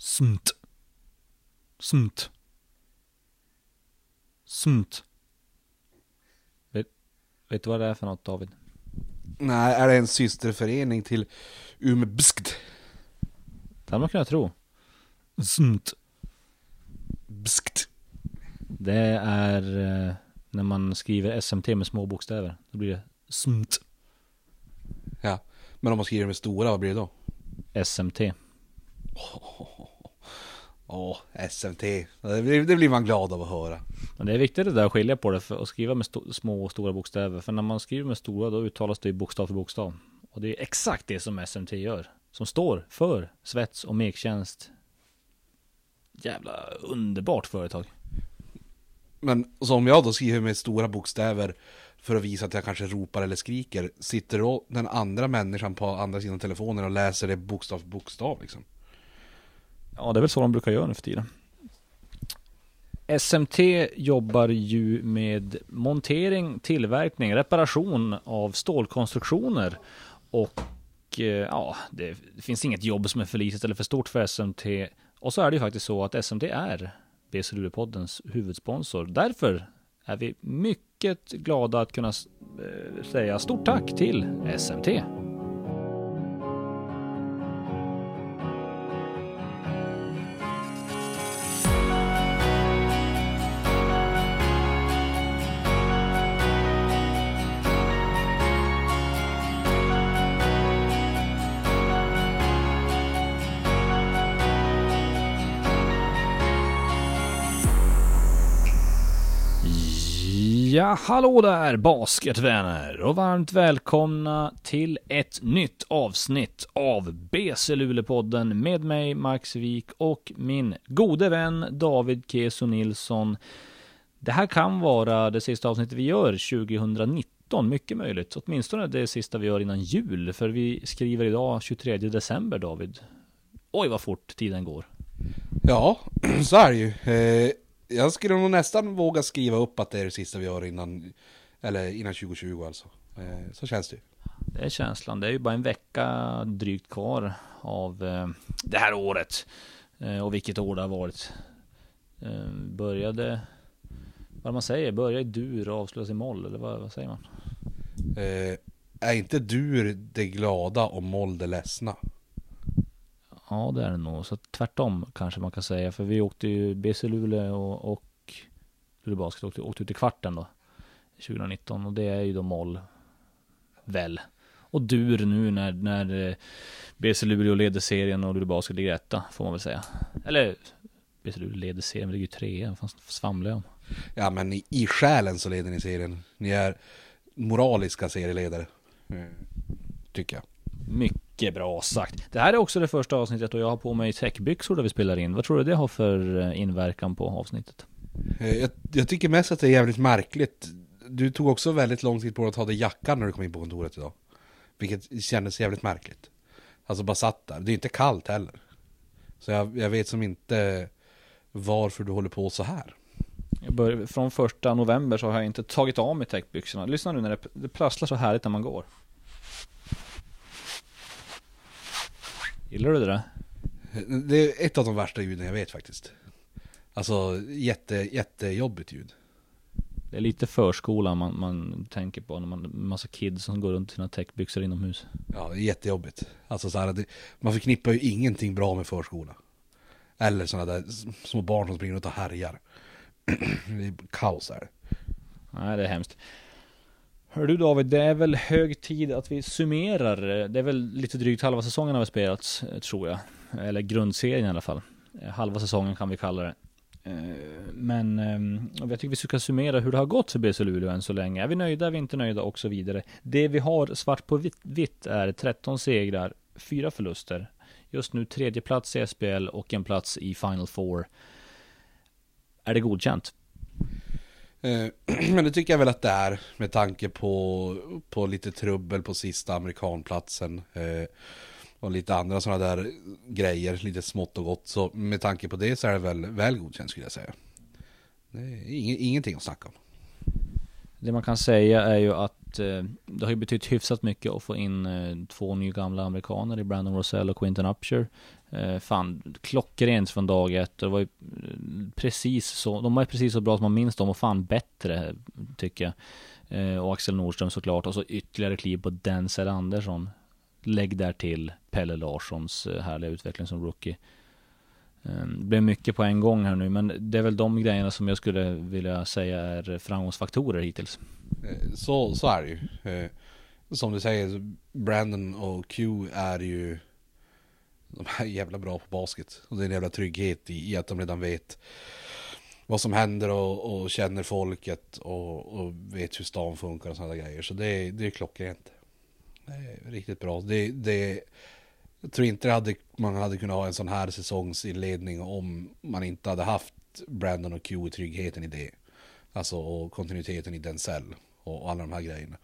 Smt. Smt. Smt. Vet, vet du vad det är för något David? Nej, är det en systerförening till Umebskt? Det hade man kunnat tro. Smt. Bskt. Det är eh, när man skriver SMT med små bokstäver. Då blir det smt. Ja, men om man skriver med stora, vad blir det då? SMT. Åh, SMT. Det blir, det blir man glad av att höra. Men det är viktigt det där att skilja på det för att skriva med små och stora bokstäver. För när man skriver med stora då uttalas det ju bokstav för bokstav. Och det är exakt det som SMT gör. Som står för svets och mektjänst. Jävla underbart företag. Men så om jag då skriver med stora bokstäver för att visa att jag kanske ropar eller skriker, sitter då den andra människan på andra sidan telefonen och läser det bokstav för bokstav liksom? Ja, det är väl så de brukar göra nu för tiden. SMT jobbar ju med montering, tillverkning, reparation av stålkonstruktioner och eh, ja, det, finns inget jobb som är för litet eller för stort för SMT. Och så är det ju faktiskt så att SMT är BC Luleå-poddens huvudsponsor. Därför är vi mycket glada att kunna eh, säga stort tack till SMT. Ja, hallå där basketvänner och varmt välkomna till ett nytt avsnitt av BC Luleå-podden med mig Max Wik och min gode vän David Keso Nilsson. Det här kan vara det sista avsnittet vi gör 2019, mycket möjligt. Åtminstone det sista vi gör innan jul, för vi skriver idag 23 december David. Oj vad fort tiden går. Ja, så är det ju. Eh, jag skulle nog nästan våga skriva upp att det är det sista vi gör innan, eller innan 2020 alltså. Eh, så känns det ju. Det är känslan. Det är ju bara en vecka drygt kvar av eh, det här året. Eh, och vilket år det har varit. Började, vad man säger, börja i dur och avslutas i moll, eller vad, vad säger man? Eh, är inte dur det glada och moll det ledsna? Ja, det är det nog. Så tvärtom kanske man kan säga. För vi åkte ju BC Luleå och, och Luleå Basket åkte, åkte ut i kvarten då. 2019 och det är ju då moll. Väl. Och dur nu när, när eh, BC Luleå leder serien och Luleå Basket ligger etta, får man väl säga. Eller BC Luleå leder serien, vi ligger ju trea, vad svamlar jag om? Ja men i, i själen så leder ni serien. Ni är moraliska serieledare. Eh, tycker jag. Mycket bra sagt. Det här är också det första avsnittet och jag har på mig täckbyxor där vi spelar in. Vad tror du det har för eh, inverkan på avsnittet? Eh, Jag, jag tycker mest att det är jävligt märkligt. Du tog också väldigt lång tid på att ta dig jackan när du kom in på kontoret idag. Vilket kändes jävligt märkligt. Alltså bara satt där. Det är inte kallt heller. Så jag, jag vet som inte varför du håller på så här. Bör, från första november så har jag inte tagit av mig täckbyxorna. Lyssna nu när det, det prasslar så härligt när man går. Gillar du det där? Det är ett av de värsta ljuden jag vet faktiskt. Alltså jätte, jättejobbigt ljud. Det är lite förskolan man, man tänker på när man massa kids som går runt i sina täckbyxor inomhus. Ja, det är jättejobbigt. Alltså så här, det, man förknippar ju ingenting bra med förskola. Eller sådana där små barn som springer runt och härjar. Det är kaos är det. Nej, det är hemskt. Hör du David, det är väl hög tid att vi summerar. Eh, det är väl lite drygt halva säsongen har vi spelat, eh, tror jag. Eller grundserien i alla fall. Eh, halva säsongen kan vi kalla det. Men jag tycker vi ska summera hur det har gått för BC Luleå än så länge. Är vi nöjda, är vi inte nöjda och så vidare. Det vi har svart på vitt, vitt är 13 segrar, 4 förluster. Just nu tredje plats i SPL och en plats i Final Four. Är det godkänt? Eh, men det tycker jag väl att det är med tanke på, på lite trubbel på sista amerikanplatsen. Eh, och lite andra sådana där grejer, lite smått och gott. Så med tanke på det så är det väl väl godkänt skulle jag säga. Det är ingenting att snacka om. Det man kan säga är ju att eh, det har ju betytt hyfsat mycket att få in eh, två nygamla amerikaner i Brandon Rosell och Quinton Upshur. Eh, fan, klockrent från dag ett. Det var ju eh, precis så, de var ju precis så bra som man minns dem och fan bättre tycker jag. Eh, och Axel Nordström såklart och så ytterligare kliv på Denzel Andersson. Lägg där till Pelle Larssons eh, härliga utveckling som rookie. Ehm, det blev mycket på en gång här nu, men det är väl de grejerna som jag skulle vilja säga är framgångsfaktorer hittills. Eh, så, så är det ju. Eh, som du säger, Brandon och Q är ju de är jävla bra på basket. Och det är en jävla trygghet i, i att de redan vet vad som händer och, och känner folket och, och, vet hur stan funkar och sådana grejer. Så det, det är klockrent. Det är riktigt bra. Det, det, jag tror inte hade, man hade kunnat ha en sån här säsongsinledning om man inte hade haft Brandon och Q i tryggheten i det. Alltså och kontinuiteten i Denzel och, och alla de här grejerna.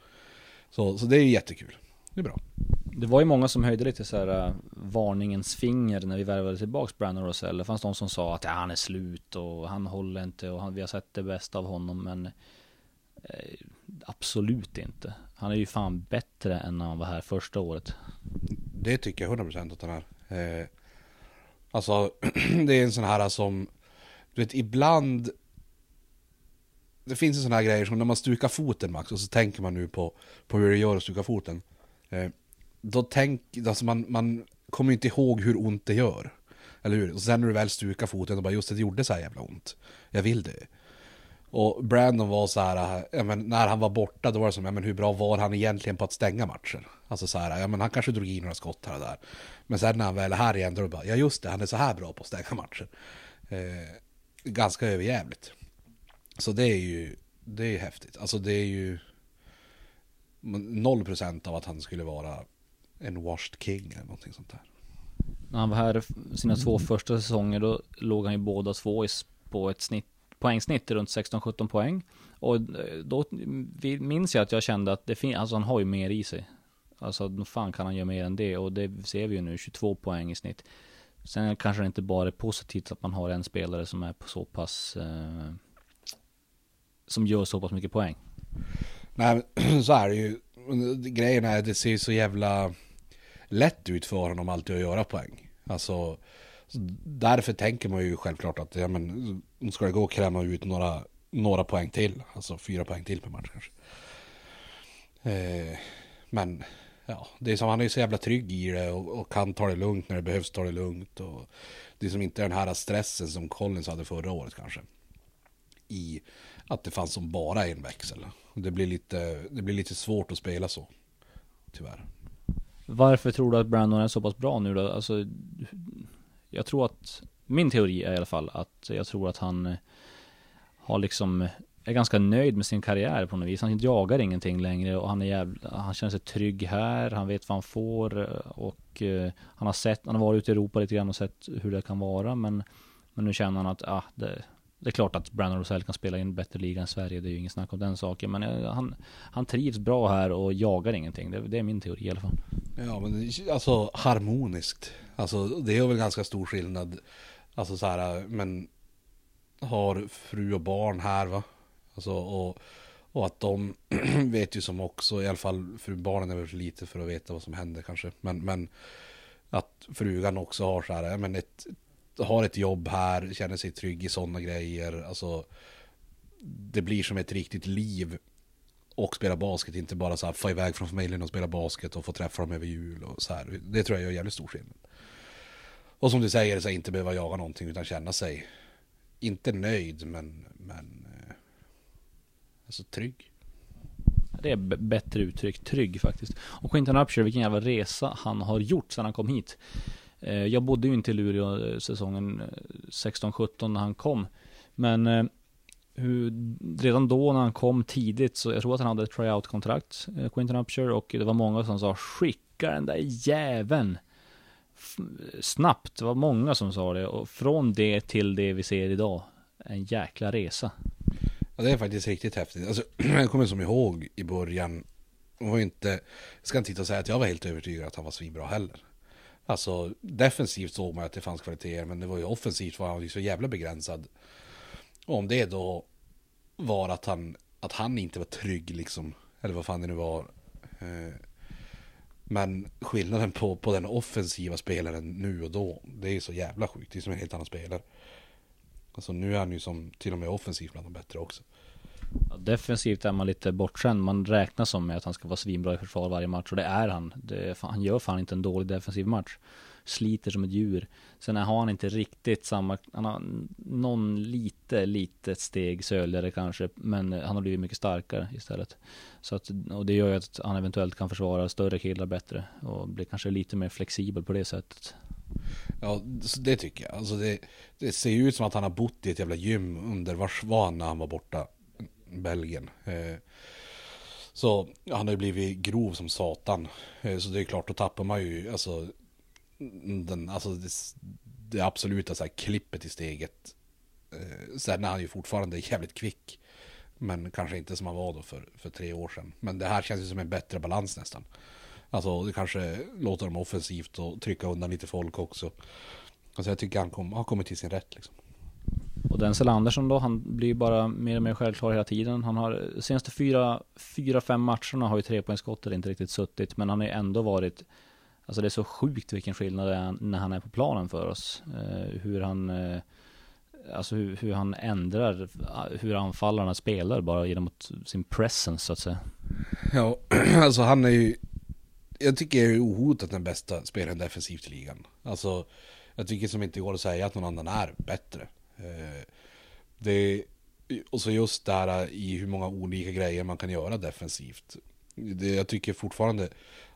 Så, så det är jättekul. Det är bra. Det var ju många som höjde lite så här äh, varningens finger när vi värvade tillbaks Brandon Rosell. Det fanns de som sa att ja, han är slut och han håller inte och han, vi har sett det bästa av honom. Men eh, absolut inte. Han är ju fan bättre än när han var här första året. Det tycker jag 100% att den är. Eh, alltså, det är en sån här som, du vet ibland det finns en sån här grejer som när man stukar foten Max och så tänker man nu på, på hur det gör att stuka foten. Eh, då tänker, alltså man, man kommer inte ihåg hur ont det gör. Eller hur? Och sen när du väl stukar foten och bara just det gjorde så här jävla ont. Jag vill det. Och Brandon var så här, ja, men när han var borta då var det som, ja, men hur bra var han egentligen på att stänga matcher? Alltså så här, ja men han kanske drog in några skott här och där. Men sen när han väl är här igen då är det bara, ja just det, han är så här bra på att stänga matcher. Eh, ganska överjävligt. Så det är ju, det är häftigt. Alltså det är ju noll procent av att han skulle vara en washed king eller någonting sånt där. När han var här sina två första säsonger då låg han ju båda två på ett snitt, poängsnitt runt 16-17 poäng. Och eh, då minns jag att jag kände att det finns, alltså han har ju mer i sig. Alltså fan kan han göra mer än det och det ser vi ju nu, 22 poäng i snitt. Sen kanske det inte bara är positivt att man har en spelare som är på så pass eh, som gör så pass mycket poäng. Nej, så är det ju. Grejen är att det ser så jävla lätt ut för honom alltid att göra poäng. Alltså, därför tänker man ju självklart att ja, men, ska det gå att kräma ut några, några poäng till. Alltså fyra poäng till per match kanske. Eh, men ja, det är som han är så jävla trygg i det och, och, kan ta det lugnt när det behövs ta det lugnt. Och det är som inte den här stressen som Collins hade förra året kanske. I att det fanns som bara en växel. Det blir lite, det blir lite svårt att spela så. Tyvärr. Varför tror du att Brandon är så pass bra nu då? Alltså, jag tror att, min teori är i alla fall att jag tror att han eh, har liksom, eh, är ganska nöjd med sin karriär på något vis. Han jagar ingenting längre och han är jävla, han känner sig trygg här, han vet vad han får eh, och uh, han har sett, han har varit ute i Europa lite grann och sett hur det kan vara men, men nu känner han att, ah, det, det är klart att Brandon Rosell kan spela i en bättre liga än Sverige, det är ju ingen snack om den saken. Men eh, han, han trivs bra här och jagar ingenting. Det, det är min teori i alla fall. Ja men alltså harmoniskt. Alltså det är väl ganska stor skillnad. Alltså så här, eh, men har fru och barn här va. Alltså och, och att de vet ju som också, i alla fall fru barnen är väl för lite för att veta vad som händer kanske. Men, men att frugan också har så här, eh, men ett har ett jobb här, känner sig trygg i sådana grejer. Alltså, det blir som ett riktigt liv och spela basket, inte bara så här få iväg från familjen och spela basket och få träffa dem över jul och så här. Det tror jag gör jävligt stor skillnad. Och som du säger, så inte behöva jaga någonting utan känna sig, inte nöjd men, men eh, alltså trygg. Det är bättre uttryck, trygg faktiskt. Och Quinton Upshur, vilken jävla resa han har gjort sedan han kom hit. Eh, jag bodde ju inte i Luleå eh, säsongen eh, 16-17 när han kom. Men hur, redan då när han kom tidigt så jag tror att han hade ett tryout-kontrakt, Quinton Upshur, och det var många som sa skicka den där jäveln snabbt. Det var många som sa det och från det till det vi ser idag, en jäkla resa. Ja, det är faktiskt riktigt häftigt. Alltså, jag kommer som ihåg i början, var inte, jag ska inte titta och säga att jag var helt övertygad att han var svinbra heller. Alltså defensivt såg man att det fanns kvaliteter men det var ju offensivt var han ju så jävla begränsad. Och om det då var att han, att han inte var trygg liksom. Eller vad fan det nu var. Eh, men skillnaden på, på den offensiva spelaren nu och då, det är så jävla sjukt. Det är som en helt annan spelare. Alltså nu är han ju som till och med offensivt bland de bättre också. Ja, defensivt är man lite bortskämd. Man räknar som med att han ska vara svinbra i försvar varje match och det är han. Det, han gör fan inte en dålig defensiv match. Sliter som ett djur. Sen har han inte riktigt samma, han har någon lite, litet steg söligare kanske, men eh, han har blivit mycket starkare istället. Så att, och det gör ju att han eventuellt kan försvara större killar bättre och blir kanske lite mer flexibel på det sättet. Ja, det tycker jag. Alltså det, det ser ju ut som att han har bott i ett jävla gym under vars var när han var borta. Belgien. Eh, så han har ju blivit grov som satan. Eh, så det är klart, då tappar man ju alltså, den, alltså det, det absoluta så här, klippet i steget. Eh, sen är han ju fortfarande jävligt kvick. Men kanske inte som han var då för, för tre år sedan. Men det här känns ju som en bättre balans nästan. Alltså det kanske låter dem offensivt och trycka undan lite folk också. Alltså jag tycker han kom, har kommit till sin rätt liksom. Och Denzel Andersson då, han blir ju bara mer och mer självklar hela tiden. Han har senaste fyra, fyra fem matcherna har ju trepoängsskottet inte riktigt suttit, men han har ju ändå varit Alltså det är så sjukt vilken skillnad det är när han är på planen för oss. Eh, hur han eh, Alltså hur, hur, han ändrar eh, hur anfallarna spelar bara genom sin presence så att säga. Ja, alltså han är ju Jag tycker jag är ohotat den bästa spelaren defensivt i ligan. Alltså Jag tycker som inte går att säga att någon annan är bättre. Eh, det, och så just där i hur många olika grejer man kan göra defensivt. Det, jag tycker fortfarande,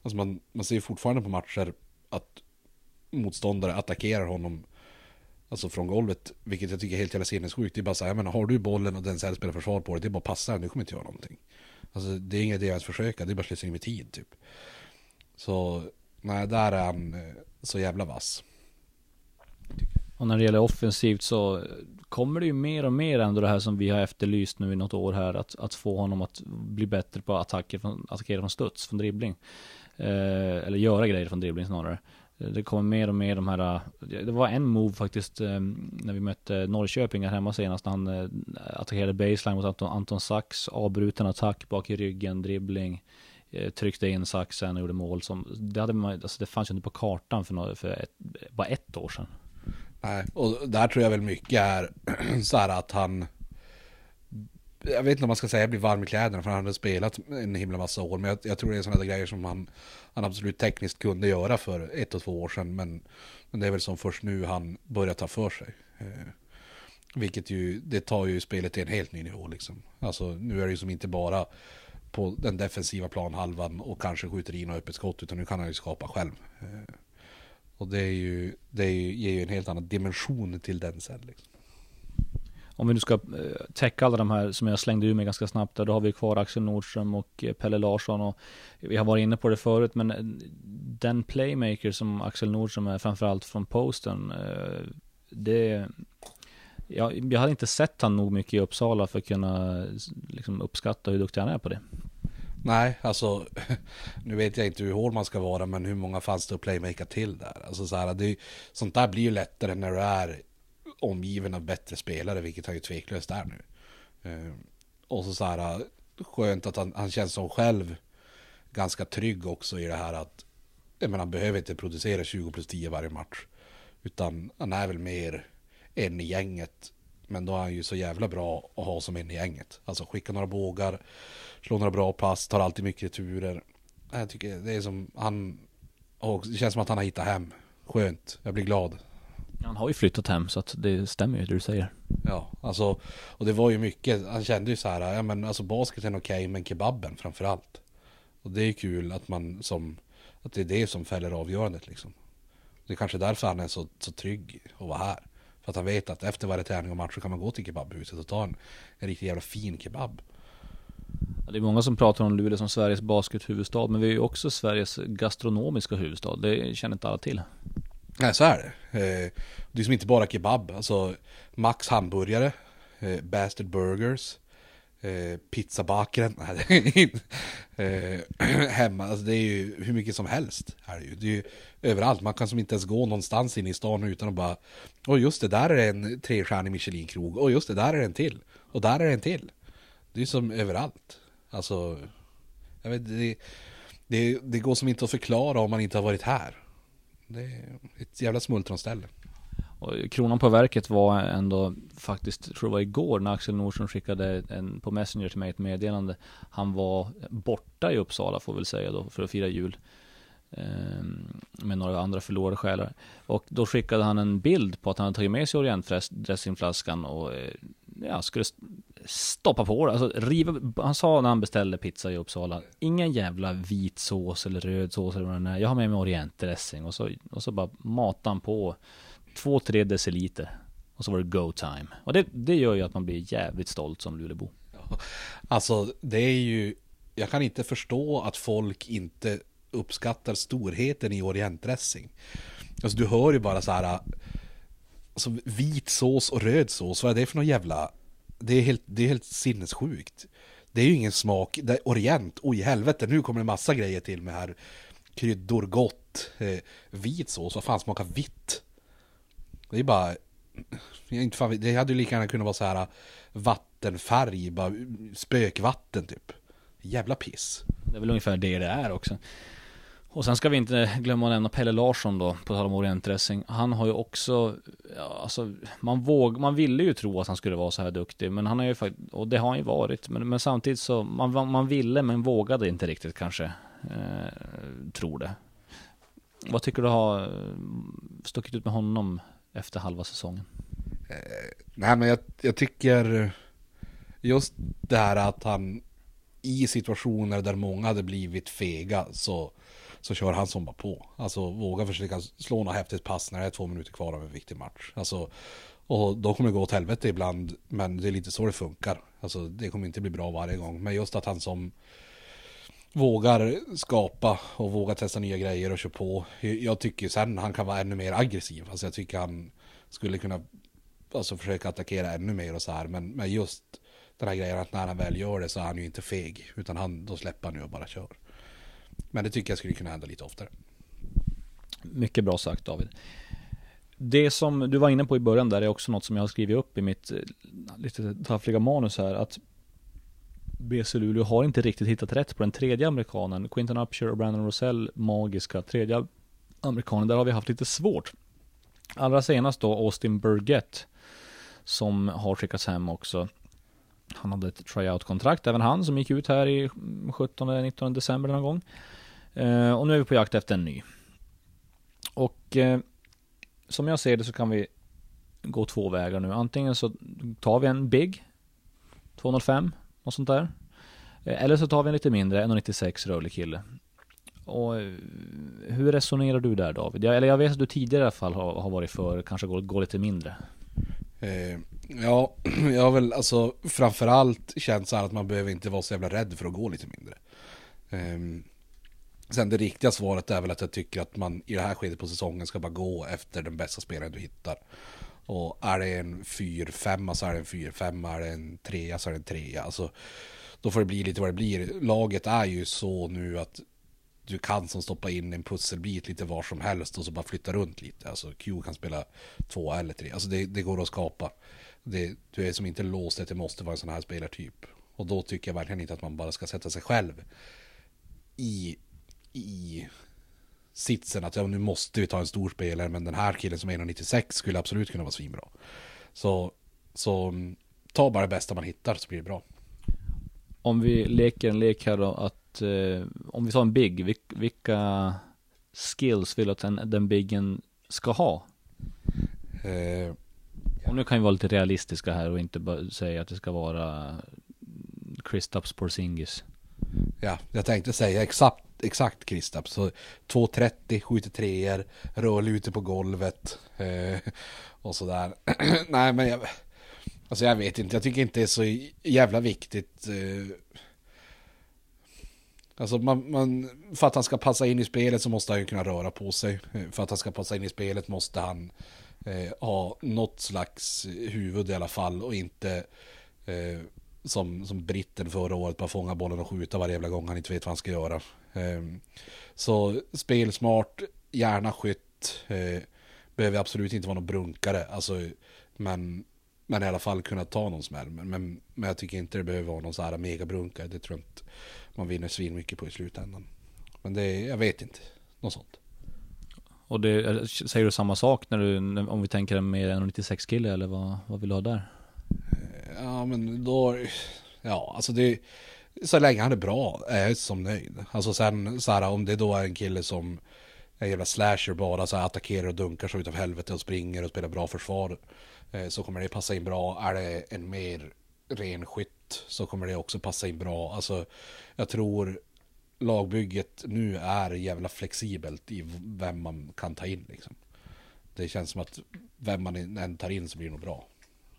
alltså man, man ser fortfarande på matcher att motståndare attackerar honom Alltså från golvet, vilket jag tycker är helt jävla sinnessjukt. Det är bara så här, men har du bollen och den så spelar försvar på dig, det är bara att passa den, du kommer inte göra någonting. Alltså det är ingen idé att försöka, det är bara slöseri med tid typ. Så, nej, där är han eh, så jävla vass. Och när det gäller offensivt så kommer det ju mer och mer ändå det här som vi har efterlyst nu i något år här. Att, att få honom att bli bättre på attacker från, attackera från studs, från dribbling. Eh, eller göra grejer från dribbling snarare. Eh, det kommer mer och mer de här, eh, det var en move faktiskt eh, när vi mötte Norrköping här hemma senast. När han attackerade baseline mot Anton, Anton Sax, avbruten attack bak i ryggen, dribbling. Tryckte in saxen och gjorde mål som, det, hade man, alltså det fanns ju inte på kartan för, något, för ett, bara ett år sedan. Nej, och där tror jag väl mycket är så här att han jag vet inte om man ska säga blir varm i kläderna för han hade spelat en himla massa år. Men jag, jag tror det är sådana grejer som han, han absolut tekniskt kunde göra för ett och två år sedan. Men, men det är väl som först nu han börjar ta för sig. Eh, vilket ju, det tar ju spelet till en helt ny nivå liksom. Alltså nu är det ju som inte bara på den defensiva planhalvan och kanske skjuter in och öppet skott. Utan nu kan han ju skapa själv. Eh, och det, är ju, det är ju, ger ju en helt annan dimension till den sen. Liksom. Om vi nu ska eh, täcka alla de här som jag slängde ur mig ganska snabbt där, då har vi kvar Axel Nordström och eh, Pelle Larsson och vi har varit inne på det förut, men eh, den playmaker som Axel Nordström är, framförallt från posten, det jag, jag hade inte sett han nog mycket i Uppsala för att kunna liksom, uppskatta hur duktig han är på det. Nej, alltså nu vet jag inte hur hård man ska vara, men hur många fanns det att playmaka till där? Alltså så här, det, sånt där blir ju lättare när du är omgiven av bättre spelare, vilket han ju tveklöst är nu. Eh, och så så här, skönt att han, han känns som själv ganska trygg också i det här att jag menar, han behöver inte producera 20 plus 10 varje match. Utan han är väl mer en i gänget. Men då är han ju så jävla bra att ha som en i gänget. Alltså skicka några bågar, slå några bra pass, tar alltid mycket returer. Jag tycker det är som han, och det känns som att han har hittat hem. Skönt, jag blir glad. Han har ju flyttat hem så att det stämmer ju det du säger. Ja, alltså och det var ju mycket, han kände ju så här, ja men alltså basketen okej okay, men kebaben framför allt. Och det är kul att man som, att det är det som fäller avgörandet liksom. Det är kanske därför han är så, så trygg att vara här. För att han vet att efter varje träning och match så kan man gå till kebabhuset och ta en, en riktigt jävla fin kebab. Det är många som pratar om Luleå som Sveriges baskethuvudstad, men vi är ju också Sveriges gastronomiska huvudstad. Det känner inte alla till. Nej, så är det. Eh, det är som inte bara kebab. Alltså Max hamburgare, eh, Bastard Burgers, eh, pizzabakaren. hemma, alltså det är ju hur mycket som helst. Här ju. Det är ju överallt. Man kan som inte ens gå någonstans inne i stan utan att bara Och just det, där är en trestjärnig Michelin-krog. Och just det, där är en till. Och där är en till. Det är som överallt. Alltså, jag vet, det, det, det går som inte att förklara om man inte har varit här. Det är ett jävla smultronställe. Och kronan på verket var ändå faktiskt, jag tror det var igår när Axel Nordström skickade en, på Messenger till mig ett meddelande. Han var borta i Uppsala får vi väl säga då för att fira jul. Eh, med några andra förlorade själar. Och då skickade han en bild på att han hade tagit med sig orientdressingflaskan och eh, ja, skulle stoppa på det. Alltså, riva, han sa när han beställde pizza i Uppsala, ingen jävla vit sås eller röd sås eller vad det är. Jag har med mig orientdressing och så, och så bara matade han på två, tre deciliter. Och så var det go time. Och det, det gör ju att man blir jävligt stolt som Lulebo. Alltså det är ju, jag kan inte förstå att folk inte uppskattar storheten i orientdressing. Alltså du hör ju bara så här, alltså vit sås och röd sås, vad är det för någon jävla, det är helt, det är helt sinnessjukt. Det är ju ingen smak, det är orient, oj helvete nu kommer det massa grejer till med här kryddor, gott, eh, vit sås, vad fan smakar vitt? Det är bara, jag inte fan, det hade ju lika gärna kunnat vara så här äh, vattenfärg, bara spökvatten typ. Jävla piss. Det är väl ungefär det det är också. Och sen ska vi inte glömma att nämna Pelle Larsson då, på tal om orientdressing. Han har ju också, ja, alltså, man våg, man ville ju tro att han skulle vara så här duktig, men han har ju faktiskt, och det har han ju varit, men, men samtidigt så, man, man ville men vågade inte riktigt kanske, eh, tror det. Vad tycker du har eh, stuckit ut med honom efter halva säsongen? Eh, nej men jag, jag tycker just det här att han i situationer där många hade blivit fega så, så kör han som bara på. Alltså våga försöka slå något häftigt pass när det är två minuter kvar av en viktig match. Alltså, och då kommer det gå åt helvete ibland, men det är lite så det funkar. Alltså det kommer inte bli bra varje gång, men just att han som vågar skapa och vågar testa nya grejer och köra på. Jag tycker sen han kan vara ännu mer aggressiv. Alltså jag tycker han skulle kunna alltså, försöka attackera ännu mer och så här. Men, men just den här grejen att när han väl gör det så är han ju inte feg. Utan han, då släpper han ju och bara kör. Men det tycker jag skulle kunna hända lite oftare. Mycket bra sagt David. Det som du var inne på i början där är också något som jag har skrivit upp i mitt eh, lite taffliga manus här. Att BC Luleå har inte riktigt hittat rätt på den tredje amerikanen. Quinton Upshur och Brandon Rosell, magiska tredje amerikanen. Där har vi haft lite svårt. Allra senast då Austin Burgett. Som har skickats hem också. Han hade ett tryout-kontrakt, även han, som gick ut här i 17-19 december någon gång. Eh, och nu är vi på jakt efter en ny. Och eh, som jag ser det så kan vi gå två vägar nu. Antingen så tar vi en Big 205 och sånt där. Eh, eller så tar vi en lite mindre, 1,96 rörlig kille. Och eh, hur resonerar du där David? Jag, eller jag vet att du tidigare i alla fall har, har varit för kanske gå, gå lite mindre. Eh, ja, jag har väl alltså framförallt känt så här att man behöver inte vara så jävla rädd för att gå lite mindre. Um, sen det riktiga svaret är väl att jag tycker att man i det här skedet på säsongen ska bara gå efter den bästa spelaren du hittar. Och är det en 4-5 så är det en 4-5, är det en 3 så är det en 3. Alltså, då får det bli lite vad det blir. Laget är ju så nu att du kan som stoppa in en pusselbit lite var som helst och så bara flytta runt lite. Alltså Q kan spela två eller tre. Alltså det, det går att skapa. Det, du är som inte låst att det måste vara en sån här spelartyp. Och då tycker jag verkligen inte att man bara ska sätta sig själv i, i sitsen att ja, nu måste vi ta en stor spelare men den här killen som är 1,96 skulle absolut kunna vara svinbra. Så, så mm, ta bara det bästa man hittar så blir det bra. Om vi leker en lek här då att eh, om vi tar en big, vilka skills vill du att den, den biggen ska ha? Eh, och nu kan vi vara lite realistiska här och inte bara säga att det ska vara Kristaps Porzingis. Ja, jag tänkte säga exakt, exakt Kristaps. Så 2.30, skjuter treor, rörlig ute på golvet eh, och sådär. Nej men jag, alltså jag vet inte, jag tycker inte det är så jävla viktigt. Eh, Alltså man, man, för att han ska passa in i spelet så måste han ju kunna röra på sig. Eh, för att han ska passa in i spelet måste han eh, ha något slags huvud i alla fall och inte eh, som, som britten förra året bara fånga bollen och skjuta varje jävla gång han inte vet vad han ska göra. Eh, så spelsmart, gärna skytt, eh, behöver absolut inte vara någon brunkare. Alltså, men Men i alla fall kunna ta någon smäll. Men, men, men jag tycker inte det behöver vara någon så här megabrunkare. Det tror jag inte man vinner svin mycket på i slutändan. Men det jag vet inte. Något sånt. Och det, eh, säger du samma sak när du, om vi tänker en mer 96 kille eller vad, vad vill du ha där? Eh, ja men då, ja alltså det, så länge han är bra är jag som nöjd. Alltså sen så här om det då är en kille som en jävla slasher bara så här, attackerar och dunkar så utav helvete och springer och spelar bra försvar. Eh, så kommer det passa in bra. Är det en mer ren skytt så kommer det också passa in bra. Alltså jag tror lagbygget nu är jävla flexibelt i vem man kan ta in liksom. Det känns som att vem man än tar in så blir det nog bra.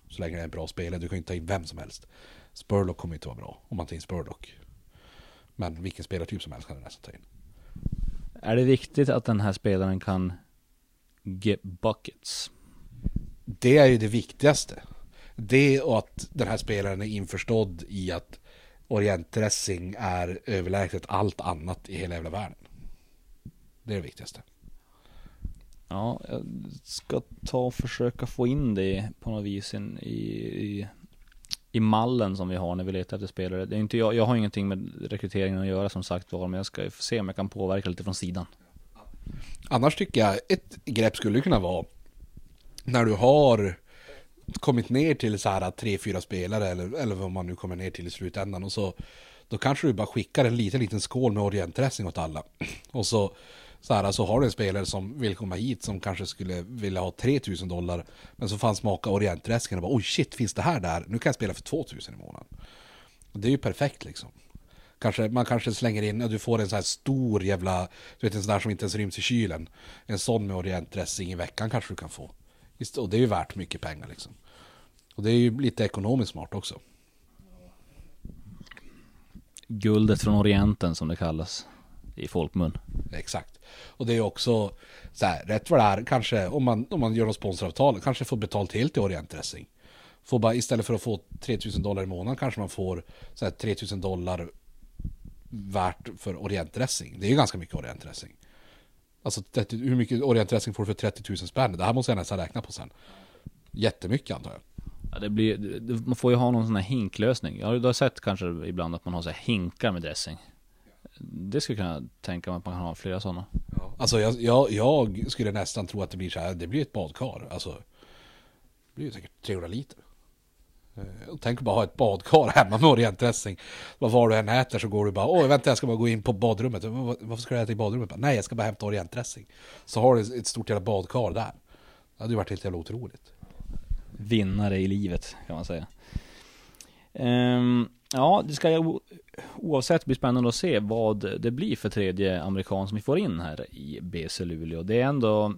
Så länge det är en bra spelare. Du kan ju inte ta in vem som helst. Spurlock kommer inte vara bra om man tar in Spurlock. Men vilken spelartyp som helst kan du nästan ta in. Är det viktigt att den här spelaren kan get buckets? Det är ju det viktigaste. Det och att den här spelaren är införstådd i att orientdressing är överlägset allt annat i hela jävla världen. Det är det viktigaste. Ja, jag ska ta och försöka få in det på något vis i, i, i mallen som vi har när vi letar efter spelare. Det är inte jag, jag har ingenting med rekryteringen att göra som sagt var, men jag ska se om jag kan påverka lite från sidan. Annars tycker jag ett grepp skulle kunna vara när du har kommit ner till så här tre, fyra spelare eller, eller vad man nu kommer ner till i slutändan och så då kanske du bara skickar en liten, liten skål med orientdressing åt alla. Och så, så, här, så har du en spelare som vill komma hit som kanske skulle vilja ha 3000 dollar. Men så fanns smaka orientdressingen och bara oj shit, finns det här där? Nu kan jag spela för 2000 i månaden. Det är ju perfekt liksom. Kanske, man kanske slänger in, du får en sån här stor jävla, du vet en sån där som inte ens ryms i kylen. En sån med orientdressing i veckan kanske du kan få. Och det är ju värt mycket pengar liksom. Och det är ju lite ekonomiskt smart också. Guldet från Orienten som det kallas i folkmun. Exakt. Och det är också så här, rätt vad det är, kanske om man, om man gör något sponsoravtal, kanske får betalt helt i Orientdressing. Får bara, istället för att få 3000 dollar i månaden kanske man får så här, 3000 dollar värt för orientdressing. Det är ju ganska mycket orientdressing. Alltså 30, hur mycket orientdressing får du för 30 000 spänn? Det här måste jag nästan räkna på sen. Jättemycket antar jag. Ja, det blir, man får ju ha någon sån här hinklösning. Jag har sett kanske ibland att man har så här hinkar med dressing. Det skulle kunna tänka mig att man kan ha flera sådana. Ja. Alltså jag, jag, jag, skulle nästan tro att det blir så här, det blir ett badkar. Alltså, det blir säkert 300 liter. Eh, tänk bara ha ett badkar hemma med orientdressing. Var du än äter så går du bara, åh vänta jag ska bara gå in på badrummet. Varför ska du äta i badrummet? Nej jag ska bara hämta orientdressing. Så har du ett stort jävla badkar där. Det hade ju varit helt jävla otroligt vinnare i livet kan man säga. Um, ja, det ska oavsett bli spännande att se vad det blir för tredje amerikan som vi får in här i BC Luleå. Det är ändå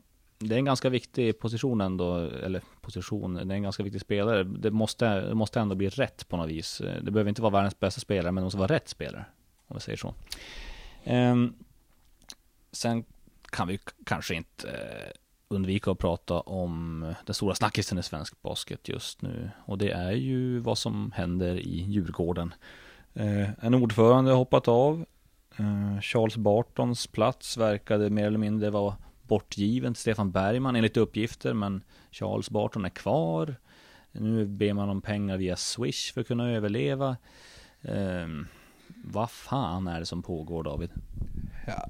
det är en ganska viktig position ändå, eller position, det är en ganska viktig spelare. Det måste, det måste ändå bli rätt på något vis. Det behöver inte vara världens bästa spelare, men det måste vara rätt spelare. Om vi säger så. Um, sen kan vi kanske inte eh, undvika att prata om den stora snackisen i svensk basket just nu. Och det är ju vad som händer i Djurgården. Eh, en ordförande har hoppat av. Eh, Charles Bartons plats verkade mer eller mindre vara bortgiven till Stefan Bergman enligt uppgifter. Men Charles Barton är kvar. Nu ber man om pengar via Swish för att kunna överleva. Eh, vad fan är det som pågår David? Ja,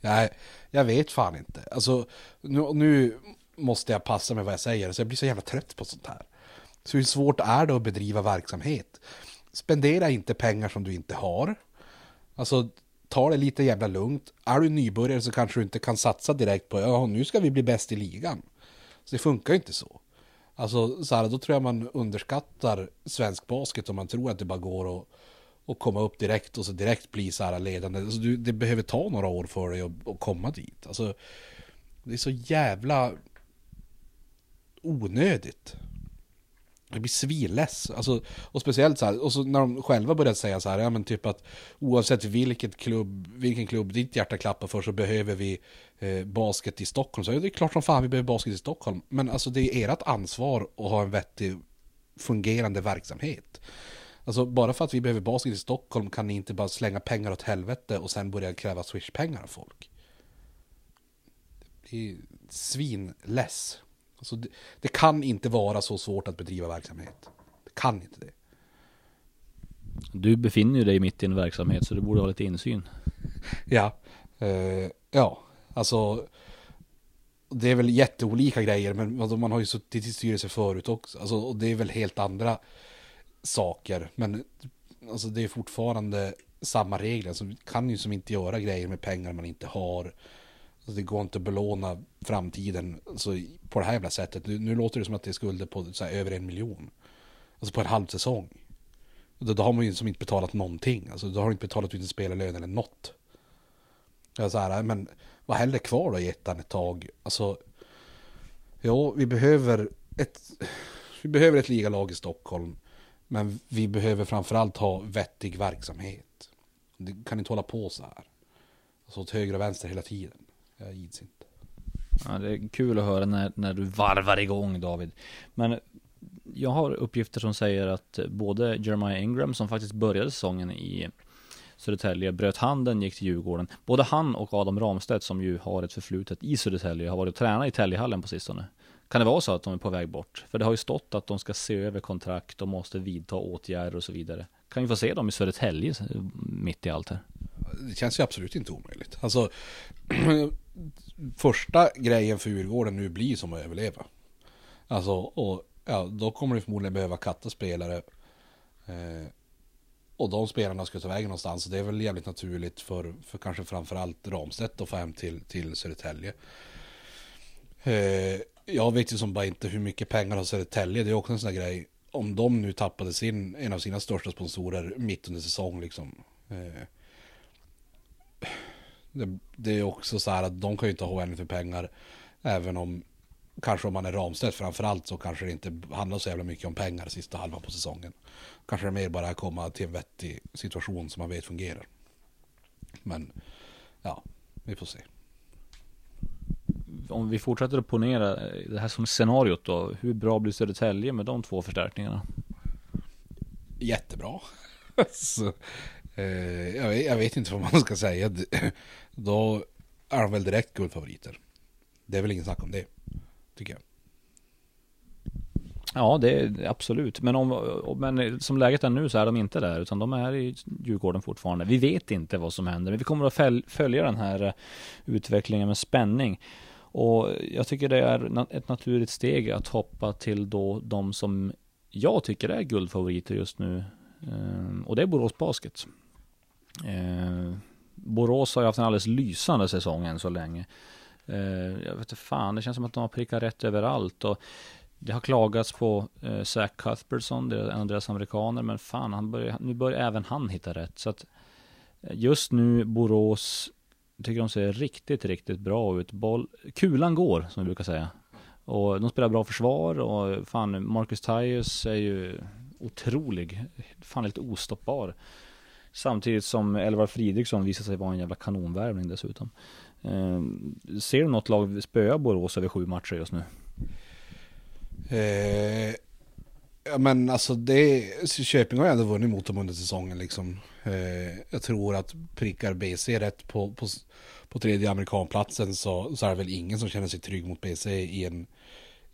Nej, jag vet fan inte. Alltså, nu, nu måste jag passa med vad jag säger, så jag blir så jävla trött på sånt här. Så hur svårt är det att bedriva verksamhet? Spendera inte pengar som du inte har. Alltså, ta det lite jävla lugnt. Är du nybörjare så kanske du inte kan satsa direkt på, ja nu ska vi bli bäst i ligan. Så det funkar ju inte så. Alltså, så här, då tror jag man underskattar svensk basket om man tror att det bara går att och komma upp direkt och så direkt bli så här ledande. Alltså du, det behöver ta några år för dig att, att komma dit. Alltså, det är så jävla onödigt. Jag blir svinless. Alltså, och speciellt så här, och så när de själva började säga så här, ja men typ att oavsett vilket klubb, vilken klubb ditt hjärta klappar för så behöver vi eh, basket i Stockholm. Så ja, det är klart som fan vi behöver basket i Stockholm. Men alltså det är ert ansvar att ha en vettig fungerande verksamhet. Alltså bara för att vi behöver basket i Stockholm kan ni inte bara slänga pengar åt helvete och sen börja kräva swishpengar av folk. Det är svinless. Alltså det, det kan inte vara så svårt att bedriva verksamhet. Det kan inte det. Du befinner ju dig mitt i en verksamhet så du borde ha lite insyn. Ja, eh, ja, alltså det är väl jätteolika grejer, men alltså, man har ju suttit i styrelse förut också. Alltså, och det är väl helt andra saker, men alltså, det är fortfarande samma regler. Alltså, vi kan ju som inte göra grejer med pengar man inte har. Det går inte att belåna framtiden alltså, på det här jävla sättet. Nu, nu låter det som att det är skulder på så här, över en miljon. Alltså på en halv säsong. Då, då har man ju som inte betalat någonting. Alltså då har du inte betalat ut en spelarlön eller något. Jag så här, men vad händer kvar då i ettan ett tag. Alltså, jo, vi behöver ett, vi behöver ett ligalag i Stockholm. Men vi behöver framförallt ha vettig verksamhet. Det kan inte hålla på så här. Alltså åt höger och vänster hela tiden. Jag gids inte. Ja, det är kul att höra när, när du varvar igång David. Men jag har uppgifter som säger att både Jeremiah Ingram som faktiskt började säsongen i Södertälje bröt handen, gick till Djurgården. Både han och Adam Ramstedt som ju har ett förflutet i Södertälje har varit och tränat i Täljehallen på sistone. Kan det vara så att de är på väg bort? För det har ju stått att de ska se över kontrakt, och måste vidta åtgärder och så vidare. Kan vi få se dem i Södertälje mitt i allt här? Det känns ju absolut inte omöjligt. Alltså, första grejen för Djurgården nu blir som att överleva. Alltså, och ja, då kommer det förmodligen behöva katta spelare. Eh, och de spelarna ska ta vägen någonstans. Det är väl jävligt naturligt för, för kanske framförallt Ramstedt att få hem till, till Södertälje. Eh, jag vet ju som bara inte hur mycket pengar har Södertälje. Det är också en sån där grej. Om de nu tappade sin, en av sina största sponsorer mitt under säsong liksom. Eh, det, det, är också så här att de kan ju inte ha oändligt för pengar. Även om kanske om man är Ramstedt framförallt så kanske det inte handlar så jävla mycket om pengar sista halvan på säsongen. Kanske det mer bara är komma till en vettig situation som man vet fungerar. Men ja, vi får se. Om vi fortsätter att ponera det här som scenariot då. Hur bra blir Södertälje med de två förstärkningarna? Jättebra. så, eh, jag, vet, jag, vet, inte vad man ska säga. Då är de väl direkt guldfavoriter. Det är väl ingen snack om det tycker jag. Ja, det är absolut. Men, om, men som läget är nu så är de inte där, utan de är i Djurgården fortfarande. Vi vet inte vad som händer, men vi kommer att följa den här eh, utvecklingen med spänning. Och jag tycker det är ett naturligt steg att hoppa till då de som jag tycker är guldfavoriter just nu. Ehm, och det är Borås Basket. Eh, Borås har ju haft en alldeles lysande säsong än så länge. Eh, jag vet inte fan, det känns som att de har prickat rätt överallt. Och det har klagats på eh, Zach Cuthbertson, det är en av deras amerikaner, men fan, han börjar, nu börjar även han hitta rätt. Så att eh, just nu, Borås, tycker de ser riktigt, riktigt bra ut. Boll, kulan går, som vi brukar säga. Och de spelar bra försvar och fan, Marcus Tyus är ju otrolig. Fan, lite ostoppbar. Samtidigt som Elvar Fridriksson visar sig vara en jävla kanonvärvning dessutom. Eh, ser du något lag spöa Borås över sju matcher just nu? Eh, ja men alltså det, Köping har ju ändå vunnit mot dem under säsongen liksom. Eh, jag tror att prickar BC rätt på, på, på tredje amerikanplatsen så, så är det väl ingen som känner sig trygg mot BC i en,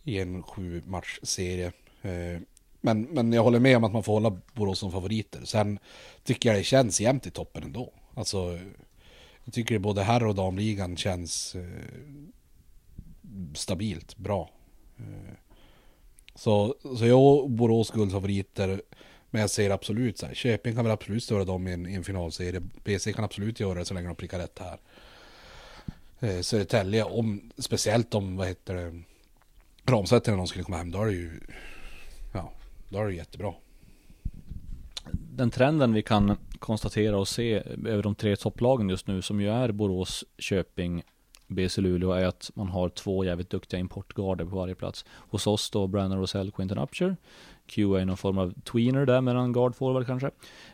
i en sju matchserie. Eh, men, men jag håller med om att man får hålla Borås som favoriter. Sen tycker jag det känns jämnt i toppen ändå. Alltså jag tycker både herr och damligan känns eh, stabilt bra. Eh, så, så jag och Borås guldfavoriter. Men jag ser absolut så här, Köping kan väl absolut störa dem i en, i en finalserie. BC kan absolut göra det så länge de prickar rätt här. Eh, Södertälje, om, speciellt om, vad heter det, Ramsäter när de skulle komma hem, då är det ju, då är det jättebra. Den trenden vi kan konstatera och se över de tre topplagen just nu som ju är Borås, Köping, BC Luleå är att man har två jävligt duktiga importgarder på varje plats. Hos oss då Brandon Rosell, Quinton Upshur. Q är någon form av tweener där mellan guard forward kanske.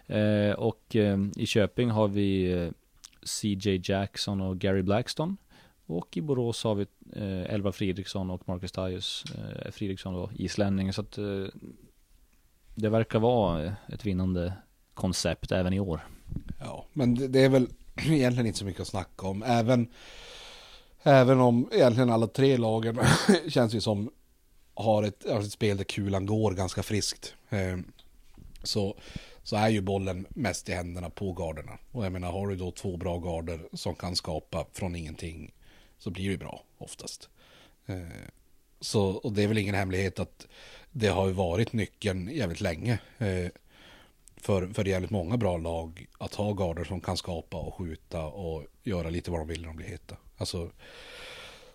Eh, och eh, i Köping har vi eh, CJ Jackson och Gary Blackstone. Och i Borås har vi eh, Elva Fridriksson och Marcus Tajus. Eh, Fridriksson då islänning. Så att eh, det verkar vara ett vinnande koncept även i år. Ja, men det är väl egentligen inte så mycket att snacka om. Även, även om egentligen alla tre lagen känns ju som har ett, har ett spel där kulan går ganska friskt. Ehm, så, så är ju bollen mest i händerna på garderna. Och jag menar, har du då två bra garder som kan skapa från ingenting så blir det bra oftast. Ehm, så, och det är väl ingen hemlighet att det har ju varit nyckeln jävligt länge. Eh, för, för jävligt många bra lag att ha garder som kan skapa och skjuta och göra lite vad de vill när de blir heta. Alltså,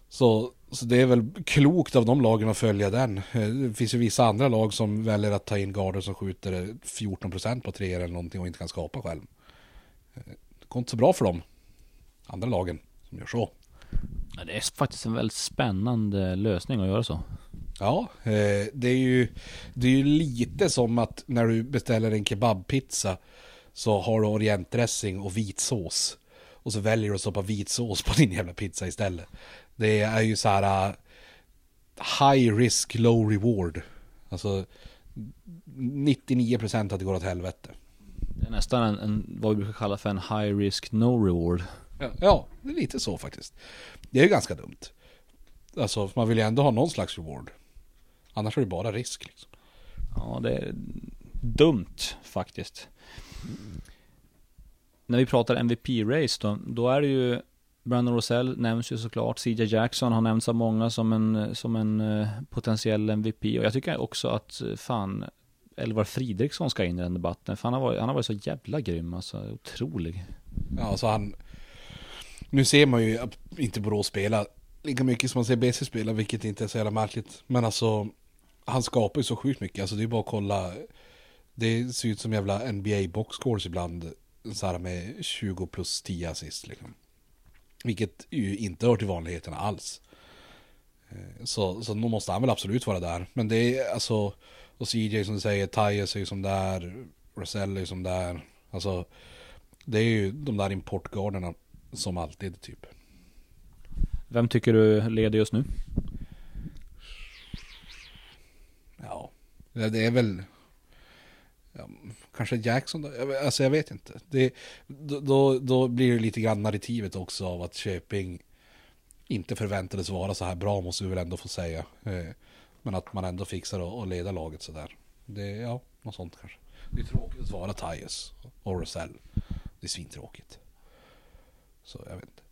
så, så det är väl klokt av de lagen att följa den. Eh, det finns ju vissa andra lag som väljer att ta in garder som skjuter eh, 14% på tre eller någonting och inte kan skapa själv. Eh, det går inte så bra för dem. Andra lagen som gör så. Det är faktiskt en väldigt spännande lösning att göra så. Ja, eh, det är ju det är ju lite som att när du beställer en kebabpizza så har du orientdressing och vitsås. Och så väljer du att stoppa vitsås på din jävla pizza istället. Det är ju så här uh, high risk, low reward. Alltså 99% att det går åt helvete. Det är nästan en, en, vad vi brukar kalla för en high risk, no reward. Ja, ja, det är lite så faktiskt. Det är ju ganska dumt. Alltså, man vill ju ändå ha någon slags reward. Annars är det bara risk. Liksom. Ja, det är dumt faktiskt. När vi pratar MVP-race då, då är det ju Brandon Rosell nämns ju såklart. CJ Jackson har nämnts av många som en, som en uh, potentiell MVP. Och jag tycker också att uh, fan Elvar Fridriksson ska in i den debatten. För han har varit, han har varit så jävla grym alltså. Otrolig. Ja, alltså han... Nu ser man ju inte Borås spela lika mycket som man ser BC spela, vilket inte är så jävla märkligt. Men alltså, han skapar ju så sjukt mycket. Alltså det är bara att kolla. Det ser ut som jävla NBA boxscores ibland. Så här med 20 plus 10 assist liksom. Vilket ju inte hör till vanligheterna alls. Eh, så, så nog måste han väl absolut vara där. Men det är alltså, och CJ som du säger, Tyus är ju som där, Rosell är ju som där. Alltså, det är ju de där importgarderna som alltid typ. Vem tycker du leder just nu? Ja, det är väl ja, kanske Jackson då? Alltså jag vet inte. Det, då, då blir det lite grann narrativet också av att Köping inte förväntades vara så här bra måste vi väl ändå få säga. Eh, men att man ändå fixar att leda laget sådär. Det, ja, något sånt kanske. Det är tråkigt att vara Tyus och Rosell. Det är svintråkigt. Så jag vet inte.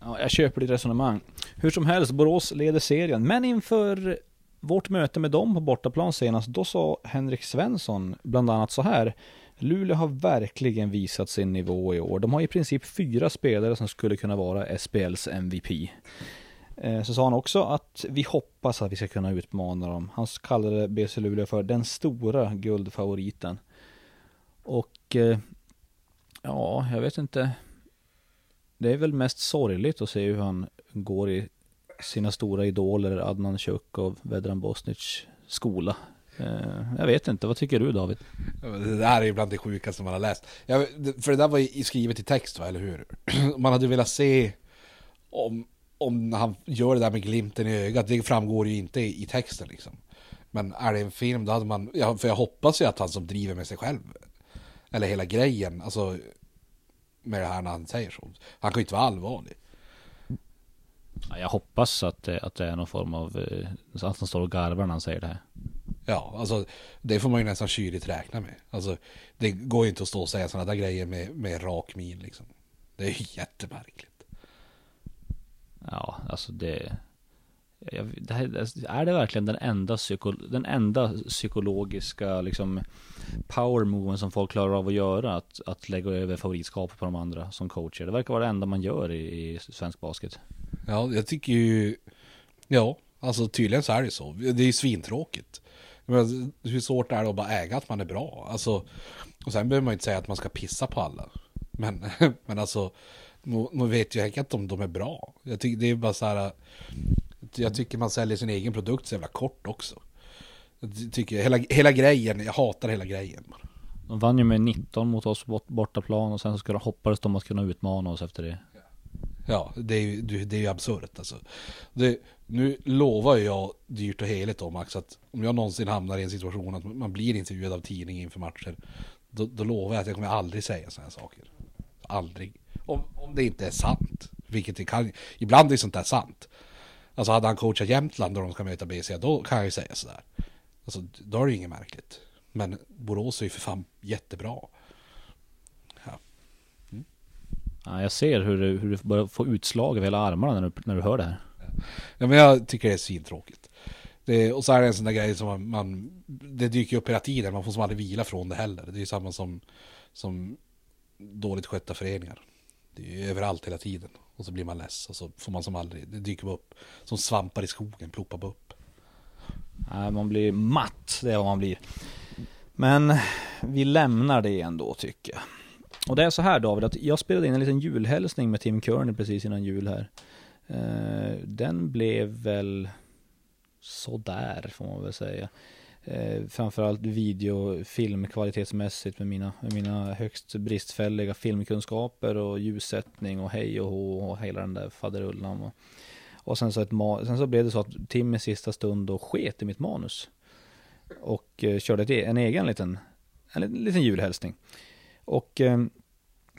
Ja, jag köper ditt resonemang. Hur som helst, Borås leder serien. Men inför vårt möte med dem på bortaplan senast, då sa Henrik Svensson bland annat så här. Luleå har verkligen visat sin nivå i år. De har i princip fyra spelare som skulle kunna vara SPLs MVP. Eh, så sa han också att vi hoppas att vi ska kunna utmana dem. Han kallade BC Luleå för den stora guldfavoriten. Och eh, ja, jag vet inte. Det är väl mest sorgligt att se hur han går i sina stora idoler Adnan Chuk och Vedran Bosnic skola. Eh, jag vet inte, vad tycker du David? Det där är ju bland det sjukaste man har läst. för det där var ju skrivet i text va, eller hur? Man hade velat se om, om han gör det där med glimten i ögat. Det framgår ju inte i, texten liksom. Men är det en film då hade man, för jag hoppas ju att han som driver med sig själv. Eller hela grejen, alltså med det här när han säger så. Han kan ju inte vara allvarlig. Jag hoppas att det, att det är någon form av, eh, att han står och garvar när han säger det här. Ja, alltså det får man ju nästan kyligt räkna med. Alltså det går ju inte att stå och säga sådana där grejer med, med rak min liksom. Det är ju jättemärkligt. Ja, alltså det, det här, alltså, är det verkligen den enda, psyko, den enda psykologiska liksom power moven som folk klarar av att göra? Att, att lägga över favoritskapet på de andra som coacher. Det verkar vara det enda man gör i, i svensk basket. Ja, jag tycker ju... Ja, alltså tydligen så är det så. Det är ju svintråkigt. Men hur svårt är det att bara äga att man är bra? Alltså, och sen behöver man ju inte säga att man ska pissa på alla. Men, men alltså, nu vet ju inte om de är bra. Jag tycker det är bara så här... Jag tycker man säljer sin egen produkt så jävla kort också. Jag tycker hela, hela grejen, jag hatar hela grejen. De vann ju med 19 mot oss bortaplan och sen så ska de hoppades de att kunna utmana oss efter det. Ja, det är ju, det är ju absurt alltså. Det, nu lovar jag dyrt och heligt om Max att om jag någonsin hamnar i en situation att man blir intervjuad av tidning inför matcher. Då, då lovar jag att jag kommer aldrig säga sådana här saker. Aldrig. Om, om det inte är sant. Vilket det kan. Ibland är sånt där sant. Alltså hade han coachat Jämtland och de ska möta BC, då kan jag ju säga sådär. Alltså då är det ju inget märkligt. Men Borås är ju för fan jättebra. Ja, jag ser hur du, hur du börjar få utslag över hela armarna när du, när du hör det här. Ja men jag tycker det är svintråkigt. Det, och så är det en sån där grej som man, man, det dyker upp hela tiden, man får som aldrig vila från det heller. Det är ju samma som, som dåligt skötta föreningar. Det är ju överallt hela tiden. Och så blir man less och så får man som aldrig, det dyker upp som svampar i skogen, ploppar upp. Nej man blir matt, det är vad man blir. Men vi lämnar det ändå tycker jag. Och det är så här David, att jag spelade in en liten julhälsning med Tim Kearney precis innan jul här. Eh, den blev väl sådär får man väl säga. Eh, framförallt video, filmkvalitetsmässigt med mina, med mina högst bristfälliga filmkunskaper och ljussättning och hej och hå och hela den där faderullan. Och, och sen, så ett sen så blev det så att Tim i sista stund då sket i mitt manus. Och eh, körde ett, e-, en egen liten, en liten julhälsning. Och eh,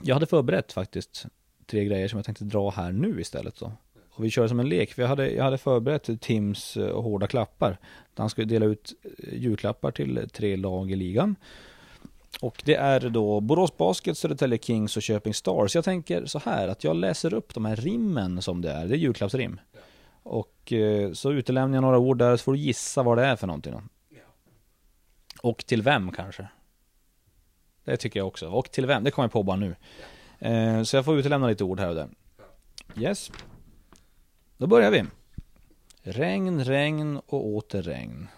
jag hade förberett faktiskt tre grejer som jag tänkte dra här nu istället då. Och vi kör som en lek. Jag hade, jag hade förberett Tims uh, hårda klappar. Han skulle dela ut uh, julklappar till tre lag i ligan. Och det är då Borås Basket, Södertälje Kings och Köping Stars. Jag tänker så här att jag läser upp de här rimmen som det är. Det är julklappsrim. Ja. Och så utelämnar jag några ord där så får du gissa vad det är för någonting. Ja. Och till vem kanske. Det tycker jag också. Och till vem? Det kommer jag på bara nu. Eh, så jag får utelämna lite ord här och där. Yes. Då börjar vi. Regn, regn och åter regn.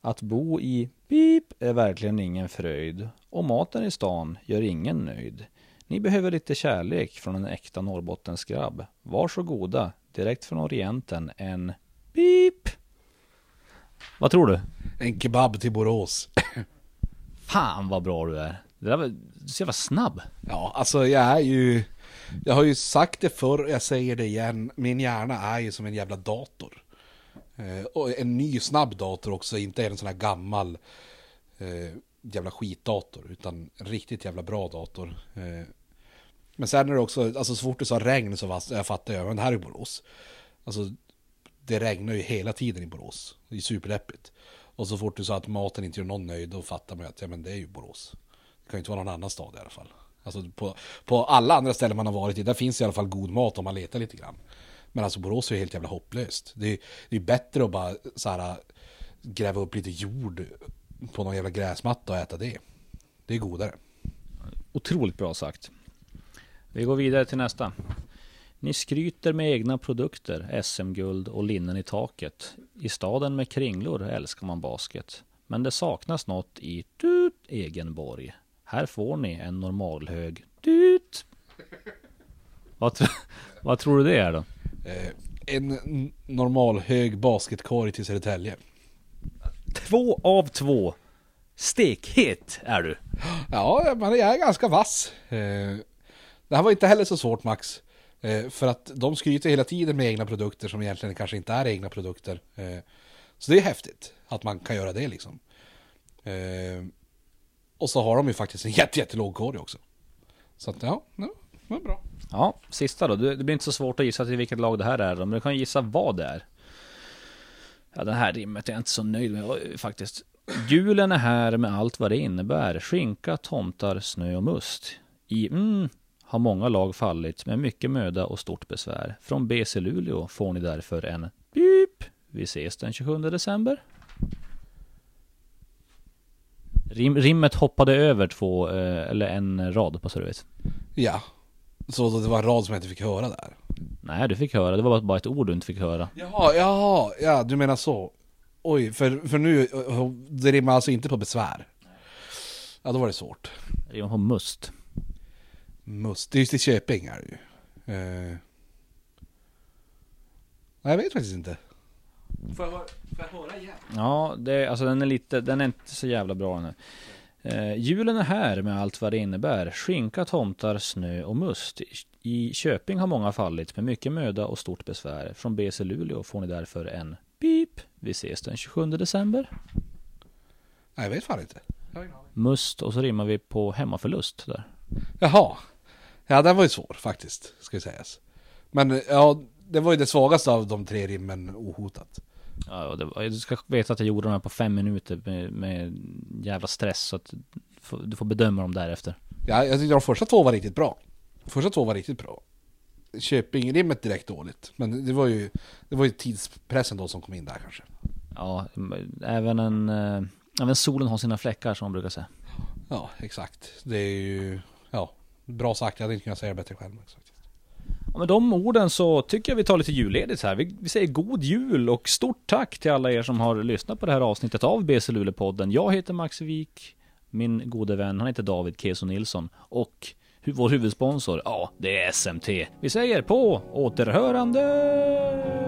Att bo i pip är verkligen ingen fröjd. Och maten i stan gör ingen nöjd. Ni behöver lite kärlek från en äkta Norrbottensgrabb. Varsågoda, direkt från Orienten, en pip. Vad tror du? En kebab till Borås. Fan vad bra du är. Det där var så jävla snabb. Ja, alltså jag är ju... Jag har ju sagt det förr, jag säger det igen. Min hjärna är ju som en jävla dator. Eh, och en ny snabb dator också, inte en sån här gammal eh, jävla skitdator. Utan en riktigt jävla bra dator. Eh, men sen är det också, alltså så fort du sa regn så fattade jag fattar jag, men det här är Borås. Alltså det regnar ju hela tiden i Borås. Det är superdeppigt. Och så fort du sa att maten inte gör någon nöjd, då fattar man att ja, men det är ju Borås. Det kan ju inte vara någon annan stad i alla fall. Alltså på, på alla andra ställen man har varit i, där finns i alla fall god mat om man letar lite grann. Men alltså Borås är ju helt jävla hopplöst. Det är, det är bättre att bara så här, gräva upp lite jord på någon jävla gräsmatta och äta det. Det är godare. Otroligt bra sagt. Vi går vidare till nästa. Ni skryter med egna produkter, SM-guld och linnen i taket. I staden med kringlor älskar man basket. Men det saknas något i tut, Egenborg. Här får ni en normalhög tut. Vad, vad tror du det är då? Eh, en normalhög basketkorg till Södertälje. Två av två. Stekhet är du. Ja, men jag är ganska vass. Eh, det här var inte heller så svårt Max. Eh, för att de skryter hela tiden med egna produkter som egentligen kanske inte är egna produkter. Så det är häftigt att man kan göra det liksom. Och så har de ju faktiskt en jätte, jättelåg korg också. Så att ja, det var bra. Ja, sista då. Det blir inte så svårt att gissa till vilket lag det här är men du kan gissa vad det är. Ja, det här rimmet är jag inte så nöjd med faktiskt. Julen är här med allt vad det innebär. Skinka, tomtar, snö och must. I mm, har många lag fallit med mycket möda och stort besvär. Från BC Luleå får ni därför en pip. Vi ses den 27 december. Rim, rimmet hoppade över två, eh, eller en rad på service. Ja. Så det var en rad som jag inte fick höra där? Nej, du fick höra. Det var bara ett ord du inte fick höra. Jaha, jaha, ja du menar så. Oj, för, för nu, det rimmar alltså inte på besvär? Ja, då var det svårt. Det rimmar på must. Must, det är just i Köping är det ju. Eh. Nej, jag vet faktiskt inte. Får jag, får jag höra igen? Ja, det, alltså den är lite, den är inte så jävla bra nu. Eh, julen är här med allt vad det innebär. Skinka, tomtar, snö och must. I Köping har många fallit med mycket möda och stort besvär. Från BC Luleå får ni därför en pip. Vi ses den 27 december. Nej, jag vet fan inte. Must och så rimmar vi på hemmaförlust där. Jaha. Ja, den var ju svår faktiskt, ska sägas. Men ja, det var ju det svagaste av de tre rimmen ohotat. Ja, och det, du ska veta att jag gjorde de här på fem minuter med, med jävla stress. Så att du får- du får bedöma dem därefter. Ja, jag tyckte de första två var riktigt bra. Första två var riktigt bra. Köping-rimmet direkt dåligt. Men det var ju, det var ju tidspressen då som kom in där kanske. Ja, även en... eh, Även solen har sina fläckar som man brukar säga. Ja, exakt. Det är ju, ja, bra sagt. Jag hade inte kunnat säga det bättre själv. Exakt. Och med de orden så tycker jag vi tar lite julledigt här. Vi, vi säger god jul och stort tack till alla er som har lyssnat på det här avsnittet av BC Luleå-podden. Jag heter Max Wik, min gode vän, han heter David Keso Nilsson och hu- vår huvudsponsor, ja, det är SMT. Vi säger på återhörande!